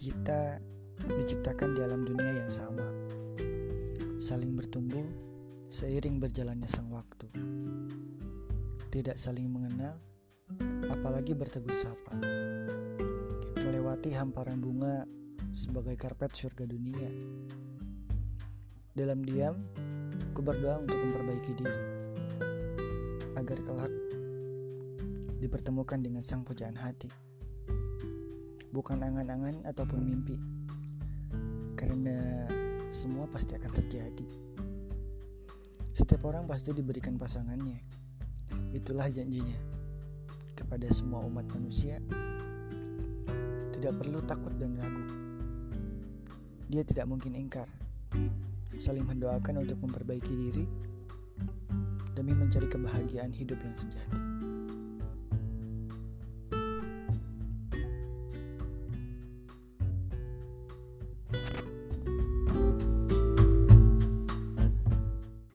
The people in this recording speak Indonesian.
kita diciptakan di alam dunia yang sama, saling bertumbuh seiring berjalannya sang waktu, tidak saling mengenal, apalagi bertegur sapa, melewati hamparan bunga sebagai karpet surga dunia. Dalam diam, ku berdoa untuk memperbaiki diri agar kelak dipertemukan dengan sang pujaan hati bukan angan-angan ataupun mimpi, karena semua pasti akan terjadi. Setiap orang pasti diberikan pasangannya. Itulah janjinya kepada semua umat manusia. Tidak perlu takut dan ragu. Dia tidak mungkin ingkar. Saling mendoakan untuk memperbaiki diri demi mencari kebahagiaan hidup yang sejati.